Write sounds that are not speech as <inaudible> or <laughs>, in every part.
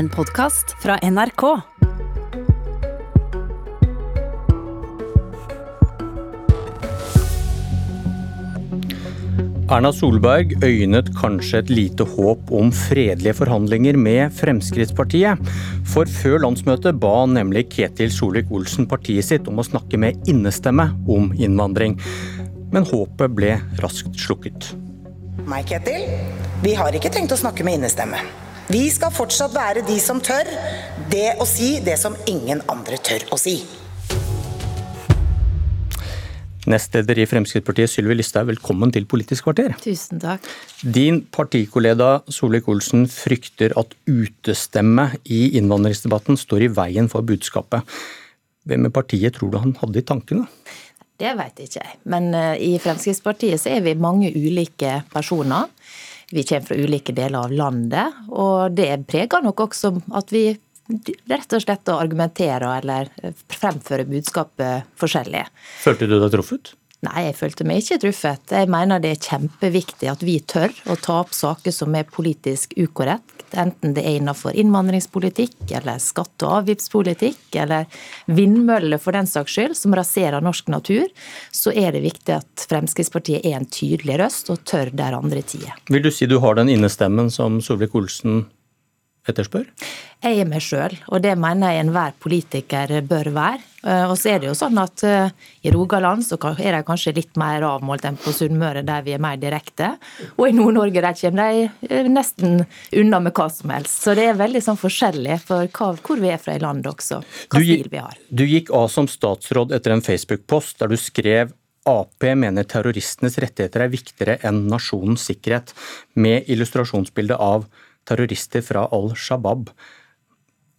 En podkast fra NRK. Erna Solberg øynet kanskje et lite håp om fredelige forhandlinger med Fremskrittspartiet. For før landsmøtet ba nemlig Ketil Solvik-Olsen partiet sitt om å snakke med innestemme om innvandring. Men håpet ble raskt slukket. Meg, Ketil. Vi har ikke tenkt å snakke med innestemme. Vi skal fortsatt være de som tør det å si det som ingen andre tør å si. Nestleder i Fremskrittspartiet, Sylvi Listhaug, velkommen til Politisk kvarter. Tusen takk. Din partikollega Solvik-Olsen frykter at utestemme i innvandringsdebatten står i veien for budskapet. Hvem i partiet tror du han hadde i tankene? Det vet ikke jeg. Men eh, i Fremskrittspartiet så er vi mange ulike personer. Vi kommer fra ulike deler av landet, og det preger nok også at vi rett og slett argumenterer eller fremfører budskapet forskjellig. Følte du deg truffet? Nei, jeg følte meg ikke truffet. Jeg mener det er kjempeviktig at vi tør å ta opp saker som er politisk ukorrekt. Enten det er innenfor innvandringspolitikk eller skatte- og avgiftspolitikk eller vindmøller for den saks skyld, som raserer norsk natur, så er det viktig at Fremskrittspartiet er en tydelig røst og tør der andre tider. Vil du si du har den innestemmen som Solvik-Olsen etterspør? Jeg er meg sjøl, og det mener jeg enhver politiker bør være. Eh, og så er det jo sånn at eh, i Rogaland så er de kanskje litt mer avmålt enn på Sunnmøre, der vi er mer direkte. Og i Nord-Norge der kommer de eh, nesten unna med hva som helst. Så det er veldig sånn forskjellig for hva, hvor vi er fra i landet også. Hva stil vi har. Du gikk av som statsråd etter en Facebook-post der du skrev Ap mener terroristenes rettigheter er viktigere enn nasjonens sikkerhet, med illustrasjonsbilde av terrorister fra Al Shabaab.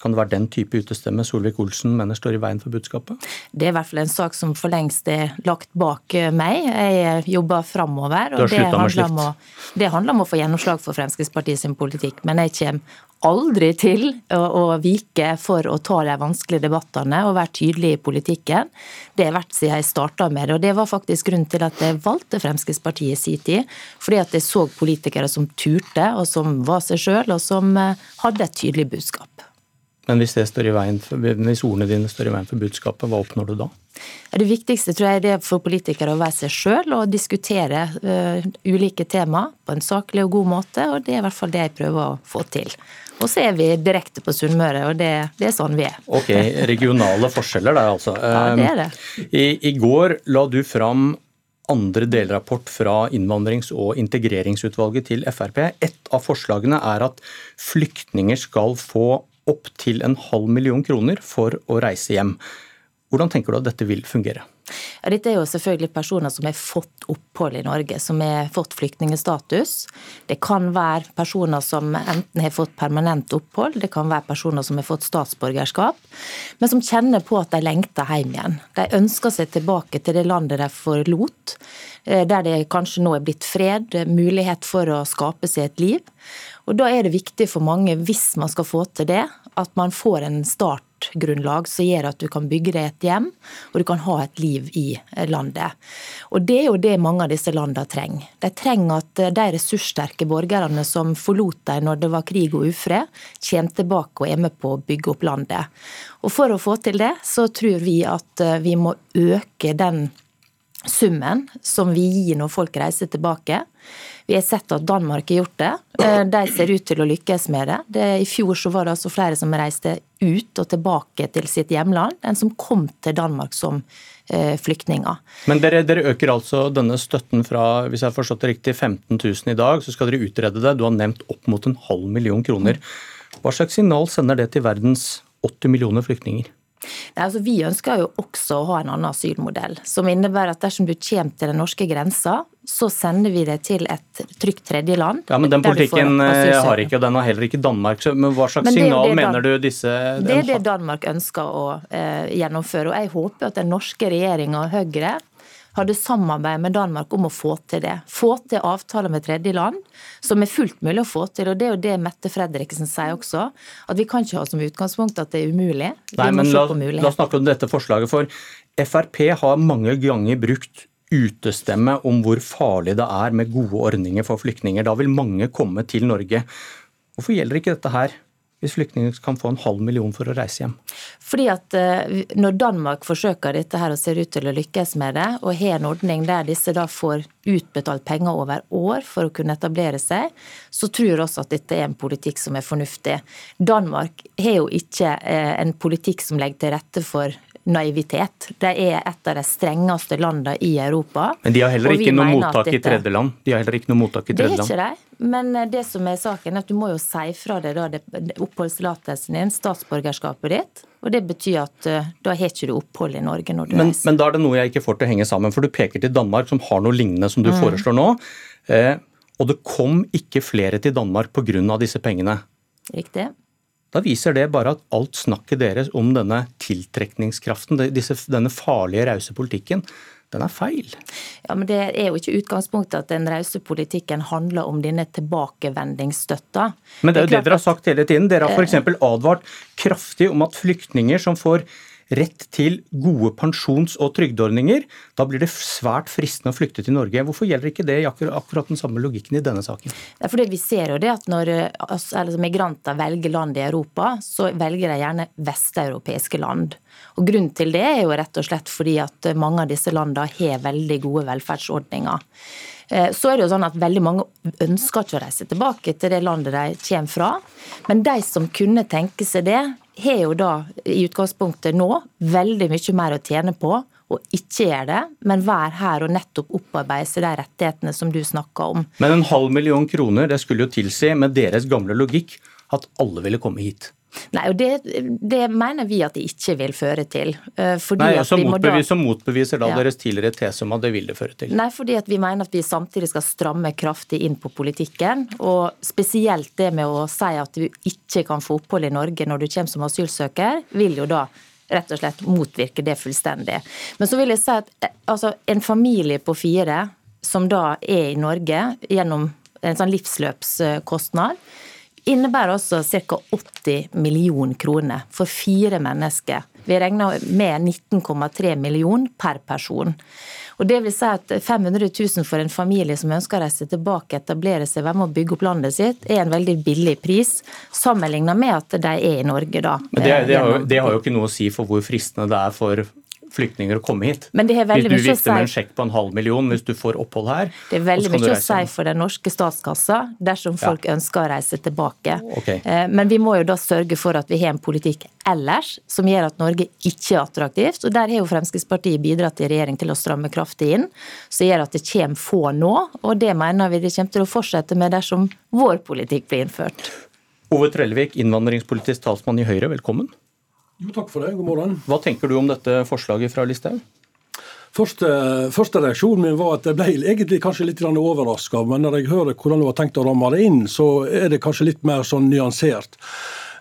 Kan det være den type utestemme Solvik-Olsen mener står i veien for budskapet? Det er i hvert fall en sak som for lengst er lagt bak meg. Jeg jobber framover. Og har handler, om? Å, det handler om å få gjennomslag for Fremskrittspartiet sin politikk. Men jeg kommer aldri til å, å, vike for å ta de vanskelige debattene og være tydelig i politikken. Det har vært siden jeg starta med det, og det var faktisk grunnen til at jeg valgte Fremskrittspartiet i sin tid. Fordi at jeg så politikere som turte, og som var seg sjøl, og som eh, hadde et tydelig budskap. Men hvis, for, hvis, ordene dine står i veien for budskapet, hva oppnår du da? Det viktigste tror jeg er for politikere å være seg sjøl og diskutere uh, ulike tema på en saklig og god måte. og Det er i hvert fall det jeg prøver å få til. Og så er vi direkte på Sunnmøre, og det, det, er sånn vi er. Ok, Regionale forskjeller der, altså. Ja, det er det. I, I går la du fram andre delrapport fra innvandrings- og integreringsutvalget til Frp. Et av forslagene er at flyktninger skal få opptil en halv million kroner for å reise hjem. Hvordan tenker du at dette vil fungere? Ja, dette er jo selvfølgelig personer som har fått opphold i Norge, som har fått flyktningstatus. Det kan være personer som enten har fått permanent opphold, det kan være personer som har fått statsborgerskap, men som kjenner på at de lengter hjem igjen. De ønsker seg tilbake til det landet de forlot, eh, der det kanskje nå er blitt fred, mulighet for å skape seg et liv. Og Da er det viktig for mange, hvis man skal få til det, at man får en startgrunnlag som gjør at du kan bygge deg et hjem, og du kan ha et liv i landet. Og Det er jo det mange av disse landene trenger. De trenger at de ressurssterke borgerne som forlot dem når det var krig og ufred, kommer tilbake og er med på å bygge opp landet. Og For å få til det, så tror vi at vi må øke den summen som vi gir når folk reiser tilbake. Vi har sett at Danmark har gjort det. Eh, de ser ut til å lykkes med det. det I fjor så var det altså flere som reiste ut og tilbake til sitt hjemland, enn som kom til Danmark som eh, flyktninger. Men dere, dere, øker altså denne støtten fra hvis jeg har forstått det riktig, 15 000 i dag. Så skal dere utrede det. Du har nevnt opp mot en halv million kroner. Hva slags signal sender det til verdens 80 millioner flyktninger? Nei, altså Vi ønsker jo også å ha en annen asylmodell, som innebærer at dersom du kommer til den norske grensa, så sender vi deg til et trygt tredjeland. Ja, men Den politikken eh, har ikke, og den har heller ikke Danmark. Men Hva slags men signal mener du disse Det er det Danmark ønsker å eh, gjennomføre. og Jeg håper at den norske regjeringa og Høyre hadde samarbeid med Danmark om å få til det. Få til avtaler med tredjeland, som er fullt mulig å få til. og Det er jo det Mette Fredriksen sier også, at vi kan ikke ha som utgangspunkt at det er umulig. Nei, men la, la oss snakke om dette forslaget. for Frp har mange ganger brukt utestemme om hvor farlig det er med gode ordninger for flyktninger. Da vil mange komme til Norge. Hvorfor gjelder ikke dette her hvis flyktninger kan få en halv million for å reise hjem? Fordi at uh, Når Danmark forsøker dette her og ser ut til å lykkes med det, og har en ordning der disse da får utbetalt penger over år for å kunne etablere seg, så tror jeg også at dette er en politikk som er fornuftig. Danmark har jo ikke uh, en politikk som legger til rette for naivitet. De er et av de strengeste landene i Europa. Men de har heller ikke noe mottak dette... i tredjeland? De har heller ikke noe mottak i tredjeland? Det er ikke de. Men eh, det som er saken, er at du må jo si fra deg da oppholdstillatelsen din, statsborgerskapet ditt. Og Det betyr at uh, da har ikke du opphold i Norge når du men, reiser. Men da er det noe jeg ikke får til å henge sammen. For du peker til Danmark, som har noe lignende som du mm. foreslår nå. Eh, og det kom ikke flere til Danmark pga. disse pengene. Riktig. Da viser det bare at alt snakket deres om denne tiltrekningskraften, disse, denne farlige, rause politikken, den er feil. Ja, men Det er jo ikke utgangspunktet at den rause politikken handler om denne tilbakevendingsstøtta. Men det er jo det, det dere har sagt hele tiden. Dere har f.eks. advart kraftig om at flyktninger som får rett til gode pensjons- og trygdeordninger. Da blir det svært fristende å flykte til Norge. Hvorfor gjelder ikke det i akkurat den samme logikken i denne saken? Det er fordi Vi ser jo det at når altså, migranter velger land i Europa, så velger de gjerne vesteuropeiske land. Og Grunnen til det er jo rett og slett fordi at mange av disse landene har veldig gode velferdsordninger. Eh, så er det jo sånn at Veldig mange ønsker ikke å reise tilbake til det landet de kommer fra. Men de som kunne tenke seg det, har jo da i utgangspunktet nå veldig mye mer å tjene på å ikke gjøre det, men være her og nettopp opparbeide seg de rettighetene som du snakker om. Men en halv million kroner, det skulle jo tilsi med deres gamle logikk at alle ville komme hit. Nei, og det, det, mener vi at det ikke vil føre til. Eh, fordi Nei, som, motbevis, da, motbeviser da ja. deres tidligere tese om at det vil det føre til? Nei, fordi at vi mener at vi samtidig skal stramme kraftig inn på politikken. Og spesielt det med å si at du ikke kan få opphold i Norge når du kommer som asylsøker, vil jo da rett og slett motvirke det fullstendig. Men så vil jeg si at eh, altså, en familie på fire som da er i Norge gjennom en sånn livsløpskostnad, innebærer også ca. 80 millioner kroner for fire mennesker. Vi regner med 19,3 millioner per person. Og det vil si at 500 000 for en familie som ønsker å reise tilbake, etablere seg, være med å bygge opp landet sitt, er en veldig billig pris, sammenlignet med at de er i Norge da. Men det, det, har jo, det har jo ikke noe å si for hvor fristende det er for flyktninger å komme hit. Men det er veldig hvis du vifter med en sjekk på en halv million hvis du får opphold her. Det er veldig mye å si for den norske statskassa dersom folk ja. ønsker å reise tilbake. Okay. Eh, men vi må jo da sørge for at vi har en politikk ellers som gjør at Norge ikke er attraktivt. Og der har jo Fremskrittspartiet bidratt i regjering til å stramme kraftig inn, som gjør at det kommer få nå. Og det mener vi det kommer til å fortsette med dersom vår politikk blir innført. Ove Trellevik, innvandringspolitisk talsmann i Høyre, velkommen. Jo, takk for det. God morgen. Hva tenker du om dette forslaget fra Listhaug? Første, første, reaksjonen min var at jeg ble egentlig kanskje litt overraska. Men når jeg hører hvordan det var tenkt å ramme det inn, så er det kanskje litt mer sånn nyansert.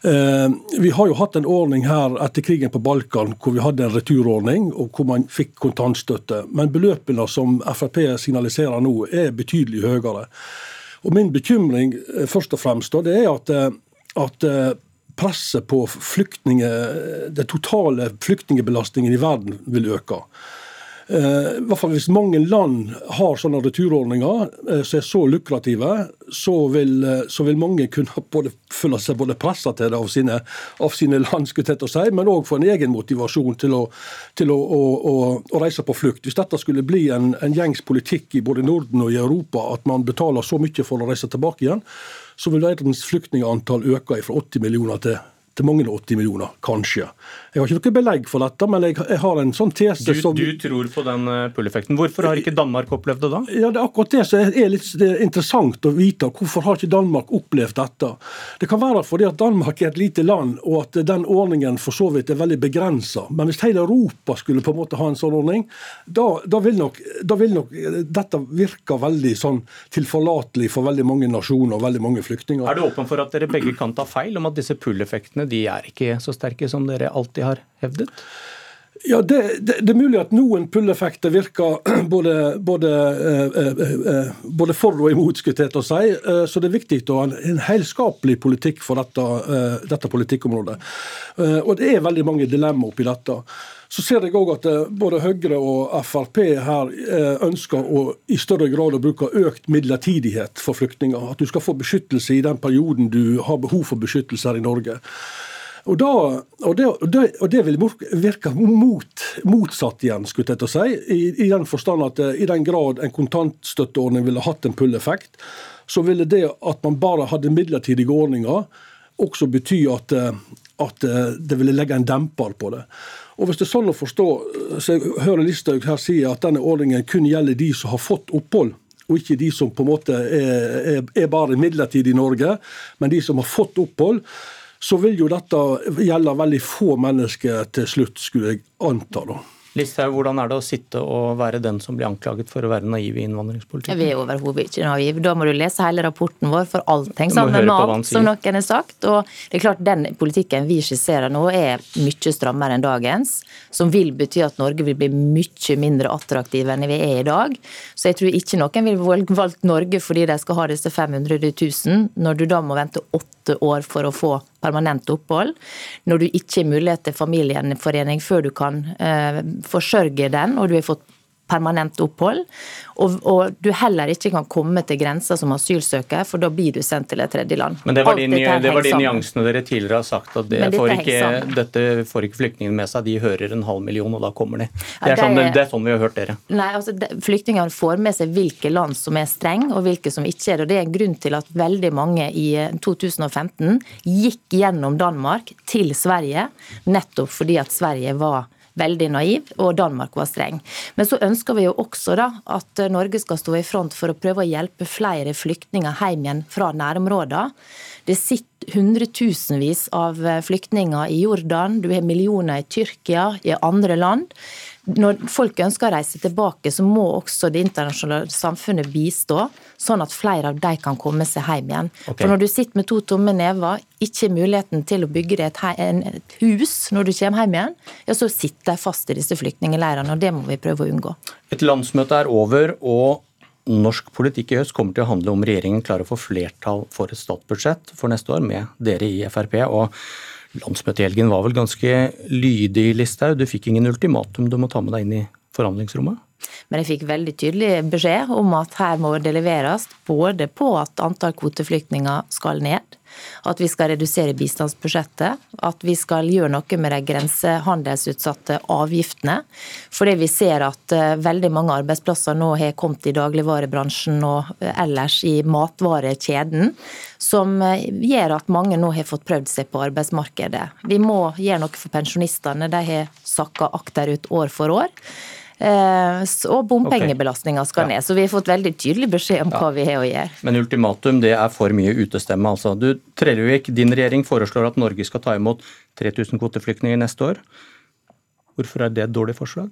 Eh, vi har jo hatt en ordning her etter krigen på Balkan hvor vi hadde en returordning og hvor man fikk kontantstøtte. Men beløpene som Frp signaliserer nå, er betydelig høyere. Og Min bekymring eh, først og fremst det er at, eh, at presset på den totale flyktningbelastningen i verden vil øke. Eh, I hvert fall Hvis mange land har sånne returordninger eh, som er så lukrative, så vil, eh, så vil mange kunne <laughs> både føle seg både pressa til det av sine, av sine land, si, men òg få en egen motivasjon til, å, til å, å, å, reise på flukt. Hvis dette skulle bli en, en gjengs politikk i både Norden og i Europa, at man betaler så mye for å reise tilbake igjen, så vil verdens flyktningantall øke fra 80 millioner til til mange 80 millioner, kanskje. Jeg har ikke noe belegg for dette, men jeg, jeg har en sånn tese du, som Du tror på den eh, pull-effekten. Hvorfor har ikke Danmark opplevd det da? Ja, Det er akkurat det som er litt er interessant å vite. Hvorfor har ikke Danmark opplevd dette? Det kan være fordi at Danmark er et lite land, og at den ordningen for så vidt er veldig begrensa. Men hvis hele Europa skulle på en måte ha en sånn ordning, da, da, vil, nok, da vil nok dette virke veldig sånn tilforlatelig for veldig mange nasjoner og veldig mange flyktninger. Er du åpen for at dere begge kan ta feil om at disse pull-effektene de er ikke så sterke som dere alltid har hevdet? Ja, det, det, det, er mulig at noen pull-effekter virker <clears throat> både, både, eh, eh, både, for og imot, skulle jeg til å si. Eh, så det er viktig å ha en, en helskapelig politikk for dette, eh, dette politikkområdet. Eh, og det er veldig mange dilemmaer oppi dette. Så ser jeg òg at eh, både Høyre og Frp her ønsker å i større grad å bruke økt midlertidighet for flyktninger. At du skal få beskyttelse i den perioden du har behov for beskyttelse her i Norge. Og, da, og, det, og, det, vil virke mot, motsatt igjen, skulle jeg til å si. I, I, den forstand at eh, i den grad en kontantstøtteordning ville hatt en pull-effekt, så ville det at man bare hadde midlertidige ordninger, også bety at, eh, at eh, det ville legge en demper på det. Og Hvis det er sånn å forstå, så jeg hører Listhaug her si at denne ordningen kun gjelder de som har fått opphold, og ikke de som på en måte er, er, er bare midlertidig i Norge, men de som har fått opphold så vil jo dette gjelde veldig få mennesker til slutt, skulle jeg anta. da. Listhaug, hvordan er det å sitte og være den som blir anklaget for å være naiv i innvandringspolitikken? Vi er overhodet ikke naiv. Da må du lese hele rapporten vår, for allting sammen med alt, som noen har sagt. Og det er klart, Den politikken vi skisserer nå, er mye strammere enn dagens. Som vil bety at Norge vil bli mye mindre attraktive enn vi er i dag. Så jeg tror ikke noen vil valgt Norge fordi de skal ha disse 500 000, når du da må vente åtte år for å få permanent opphold. Når du ikke har mulighet til familiegjenforening før du kan eh, forsørge den, og du har fått permanent opphold. Og, og, du heller ikke kan komme til grensa som asylsøker, for da blir du sendt til et tredjeland. Men det var, de, det var de nyansene dere tidligere har sagt, at det får ikke, dette får ikke flyktningene med seg. De hører en halv million, og da kommer de. Det er, sånn, det er sånn, vi har hørt dere. Nei, altså Flyktningene får med seg hvilke land som er strenge, og hvilke som ikke er det. Og det er en grunn til at veldig mange i 2015 eh, gikk gjennom Danmark til Sverige, nettopp fordi at Sverige var veldig naiv, og Danmark var streng. Men så ønsker vi jo også da at Norge skal stå i front for å prøve å hjelpe flere flyktninger hjem igjen fra nærområder. Det sitter hundretusenvis av flyktninger i Jordan, du har millioner i Tyrkia, i andre land når folk ønsker å reise tilbake, så må også det internasjonale samfunnet bistå, sånn at flere av de kan komme seg hjem igjen. Okay. For når du sitter med to tomme never, ikke muligheten til å bygge deg et, hus når du kommer hjem igjen, ja, så sitter de fast i disse flyktningleirene, og det må vi prøve å unngå. Et landsmøte er over, og norsk politikk i høst kommer til å handle om regjeringen klarer å få flertall for et statsbudsjett for neste år med dere i Frp. og Landsmøtet i helgen var vel ganske lydig, Listhaug. Du fikk ingen ultimatum du må ta med deg inn i forhandlingsrommet? Men jeg fikk veldig tydelig beskjed om at her må det leveres både på at antall kvoteflyktninger skal ned, at vi skal redusere bistandsbudsjettet, at vi skal gjøre noe med de grensehandelsutsatte avgiftene. Fordi vi ser at eh, veldig mange arbeidsplasser nå har kommet i dagligvarebransjen og eh, ellers i matvarekjeden, som eh, gjør at mange nå har fått prøvd seg på arbeidsmarkedet. Vi må gjøre noe for pensjonistene. De har sakka akterut år for år. Eh, og bompengebelastninga skal okay. ned. Så vi har fått veldig tydelig beskjed om ja. hva vi har å gjøre. Men ultimatum det er for mye utestemme, altså. Du, Trellevik, din regjering foreslår at Norge skal ta imot 3000 kvoteflyktninger neste år. Hvorfor er det et dårlig forslag?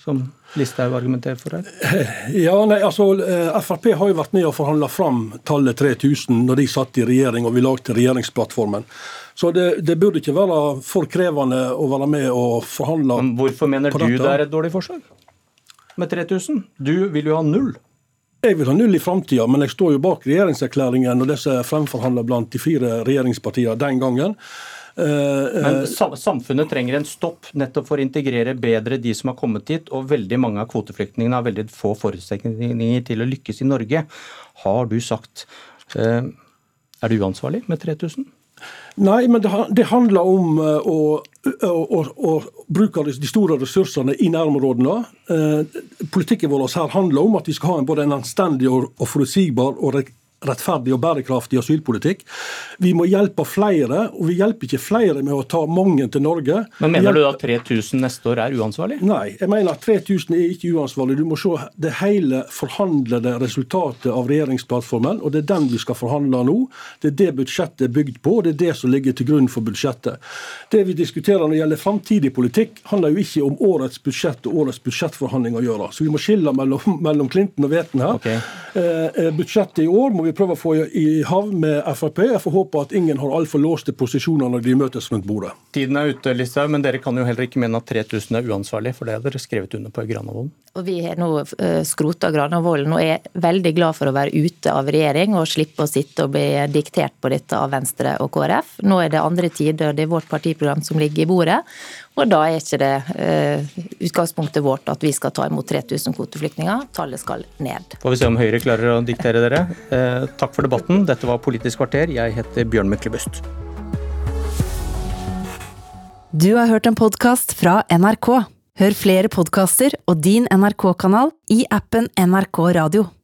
Som Listhaug argumenterer for her? <laughs> Ja, nei, altså eh, Frp har jo vært med og forhandla fram tallet 3000 når de satt i regjering og vi lagde regjeringsplattformen. Så det, det, burde ikke være for krevende å være med og forhandle. Men hvorfor mener du det er et dårlig forslag? Med 3000. Du vil jo ha null. Jeg vil ha null i framtida, men jeg står jo bak regjeringserklæringen og det som er fremforhandla blant de fire regjeringspartiene den gangen. Eh, eh, men samfunnet trenger en stopp nettopp for å integrere bedre de som har kommet hit. Og veldig mange av kvoteflyktningene har veldig få forutsetninger til å lykkes i Norge. Har du sagt eh, Er du uansvarlig med 3000? Nei, men det, handler om uh, å, å, å, bruke de store ressursene i nærområdene. Uh, politikken vår her handler om at vi skal ha en både en anstendig og, og forutsigbar og rettferdig og bærekraftig asylpolitikk. Vi må hjelpe flere, og vi hjelper ikke flere med å ta mange til Norge. Men Mener du at 3000 neste år er uansvarlig? Nei, jeg mener at 3000 er ikke uansvarlig. Du må se det hele forhandlede resultatet av regjeringsplattformen, og det er den vi skal forhandle nå. Det er det budsjettet er bygd på, og det er det som ligger til grunn for budsjettet. Det vi diskuterer når det gjelder framtidig politikk, handler jo ikke om årets budsjett og årets budsjettforhandling å gjøre. Så vi må skille mellom, mellom Clinton og Veten her. Okay. Eh, eh budsjettet i år må vi vi prøve å få i havn med Frp. Jeg får håpe at ingen har altfor låste posisjoner når de møtes rundt bordet. Tiden er ute, Listhaug, men dere kan jo heller ikke mene at 3000 er uansvarlig, for det har dere skrevet under på i Granavolden. Og Vi har nå eh, skrota Granavolden og er veldig glad for å være ute av regjering og slippe å sitte og bli diktert på dette av Venstre og KrF. Nå er det andre tider, det er vårt partiprogram som ligger i bordet. Og da er ikke det uh, utgangspunktet vårt at vi skal ta imot 3000 kvoteflyktninger. Tallet skal ned. Får vi se om Høyre klarer å diktere dere. Uh, takk for debatten. Dette var Politisk kvarter. Jeg heter Bjørn Myklebust. Du har hørt en podkast fra NRK. Hør flere podkaster og din NRK-kanal i appen NRK Radio.